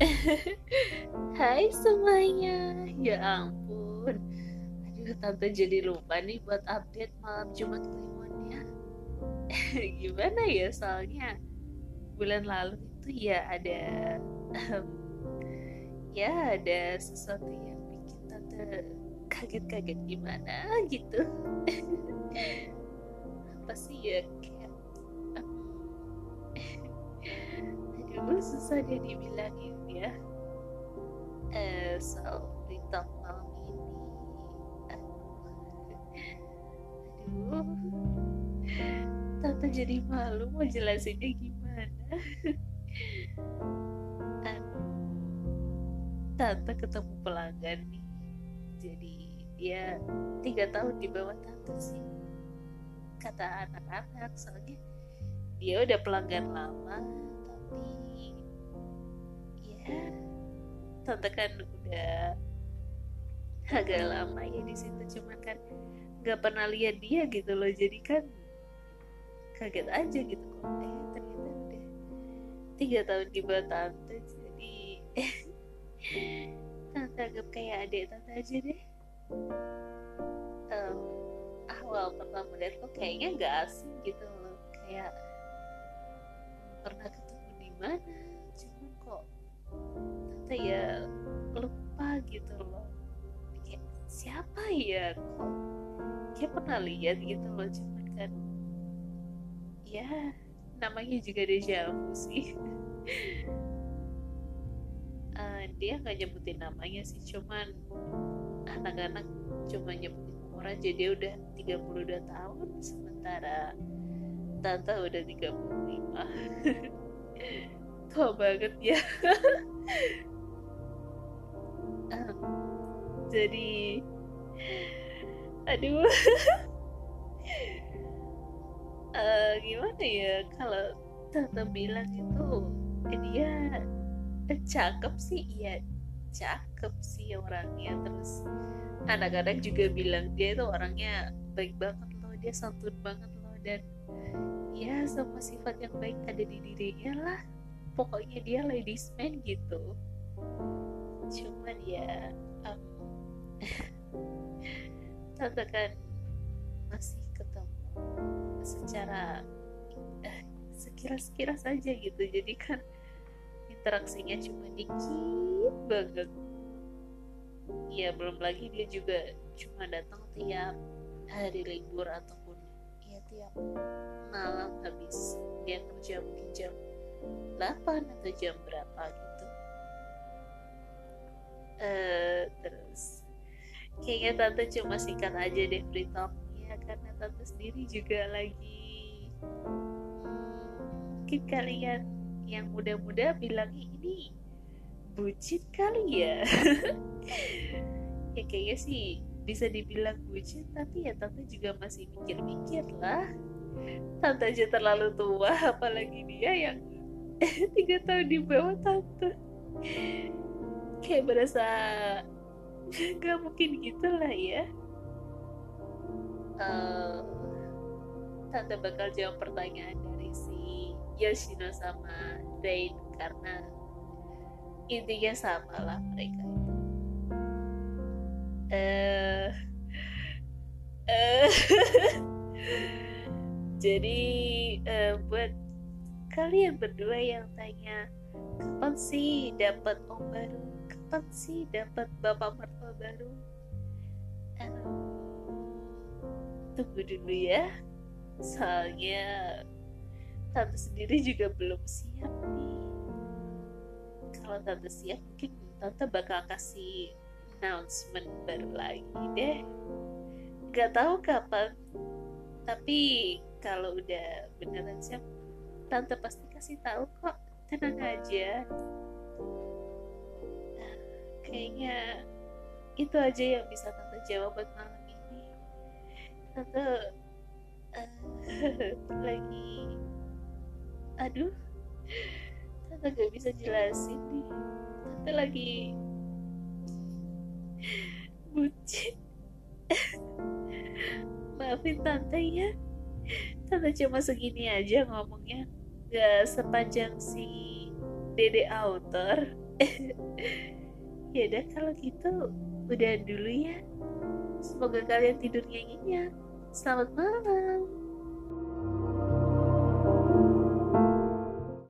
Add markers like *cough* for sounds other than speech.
*laughs* Hai semuanya, ya ampun. Aduh, tante jadi lupa nih buat update malam Jumat Kliwonnya. *laughs* Gimana ya soalnya bulan lalu itu ya ada ya ada sesuatu yang bikin tante kaget-kaget gimana gitu. *laughs* Apa sih ya kayak aduh susah deh dibilangin ya. Eh so TikTok malam ini. Aduh. Tante jadi malu mau jelasinnya gimana. Tante ketemu pelanggan nih. Jadi dia tiga tahun di bawah tante sih. Kata anak-anak soalnya dia udah pelanggan lama tapi tante kan udah agak lama ya di situ cuman kan nggak pernah lihat dia gitu loh. Jadi kan kaget aja gitu. Kok eh ternyata udah tiga tahun di bawah tante jadi *laughs* tante anggap kayak adik tante aja deh. Um, awal pertama lihat kok kayaknya nggak asing gitu loh. Kayak pernah ya lupa gitu loh. Kayak siapa ya? Kok kayak pernah lihat gitu loh cuman kan ya namanya juga deja vu sih. Uh, *laughs* dia nggak nyebutin namanya sih cuman anak-anak cuma nyebutin aja. Dia udah 32 tahun sementara tante udah 35 *laughs* tua banget ya *laughs* jadi aduh. Uh, *laughs* gimana ya kalau tante bilang itu dia cakep sih. Iya cakep sih orangnya. Terus anak-anak juga bilang dia itu orangnya baik banget loh dia santun banget loh dan ya semua sifat yang baik ada di dirinya lah. Pokoknya dia ladies man gitu. Cuman ya um, tante kan masih ketemu secara uh, sekilas-sekilas aja gitu? Jadi kan interaksinya cuma dikit banget. Ya belum lagi dia juga cuma datang tiap hari libur ataupun ya tiap malam habis dia kerja mungkin jam 8 atau jam berapa gitu. Uh, terus kayaknya tante cuma singkat aja deh free talknya karena tante sendiri juga lagi mungkin kalian yang muda-muda bilang ini bucin kali ya. *laughs* Ya kayaknya sih bisa dibilang bucin tapi ya tante juga masih mikir-mikir lah. Tante aja terlalu tua apalagi dia yang *laughs* tiga tahun di bawah tante. Kayak berasa gak mungkin gitu lah ya. Uh, tante bakal jawab pertanyaan dari si Yoshino sama Rain karena intinya sama lah mereka. Uh, uh, *laughs* jadi uh, buat kalian berdua yang tanya kapan sih dapat om baru kapan sih dapat bapak mertua baru. Tunggu dulu ya. Soalnya tante sendiri juga belum siap nih. Kalau tante siap mungkin tante bakal kasih announcement baru lagi deh. Nggak tahu kapan tapi kalau udah beneran siap tante pasti kasih tahu kok. Tenang aja kayaknya itu aja yang bisa tante jawab buat malam ini. Tante uh, *laughs* lagi aduh tante gak bisa jelasin nih. Tante lagi *laughs* bucin. *laughs* Maafin tante ya. Tante cuma segini aja ngomongnya. Gak sepanjang si dede author ya udah kalau gitu udah dulu ya. Semoga kalian tidurnya nyenyak selamat malam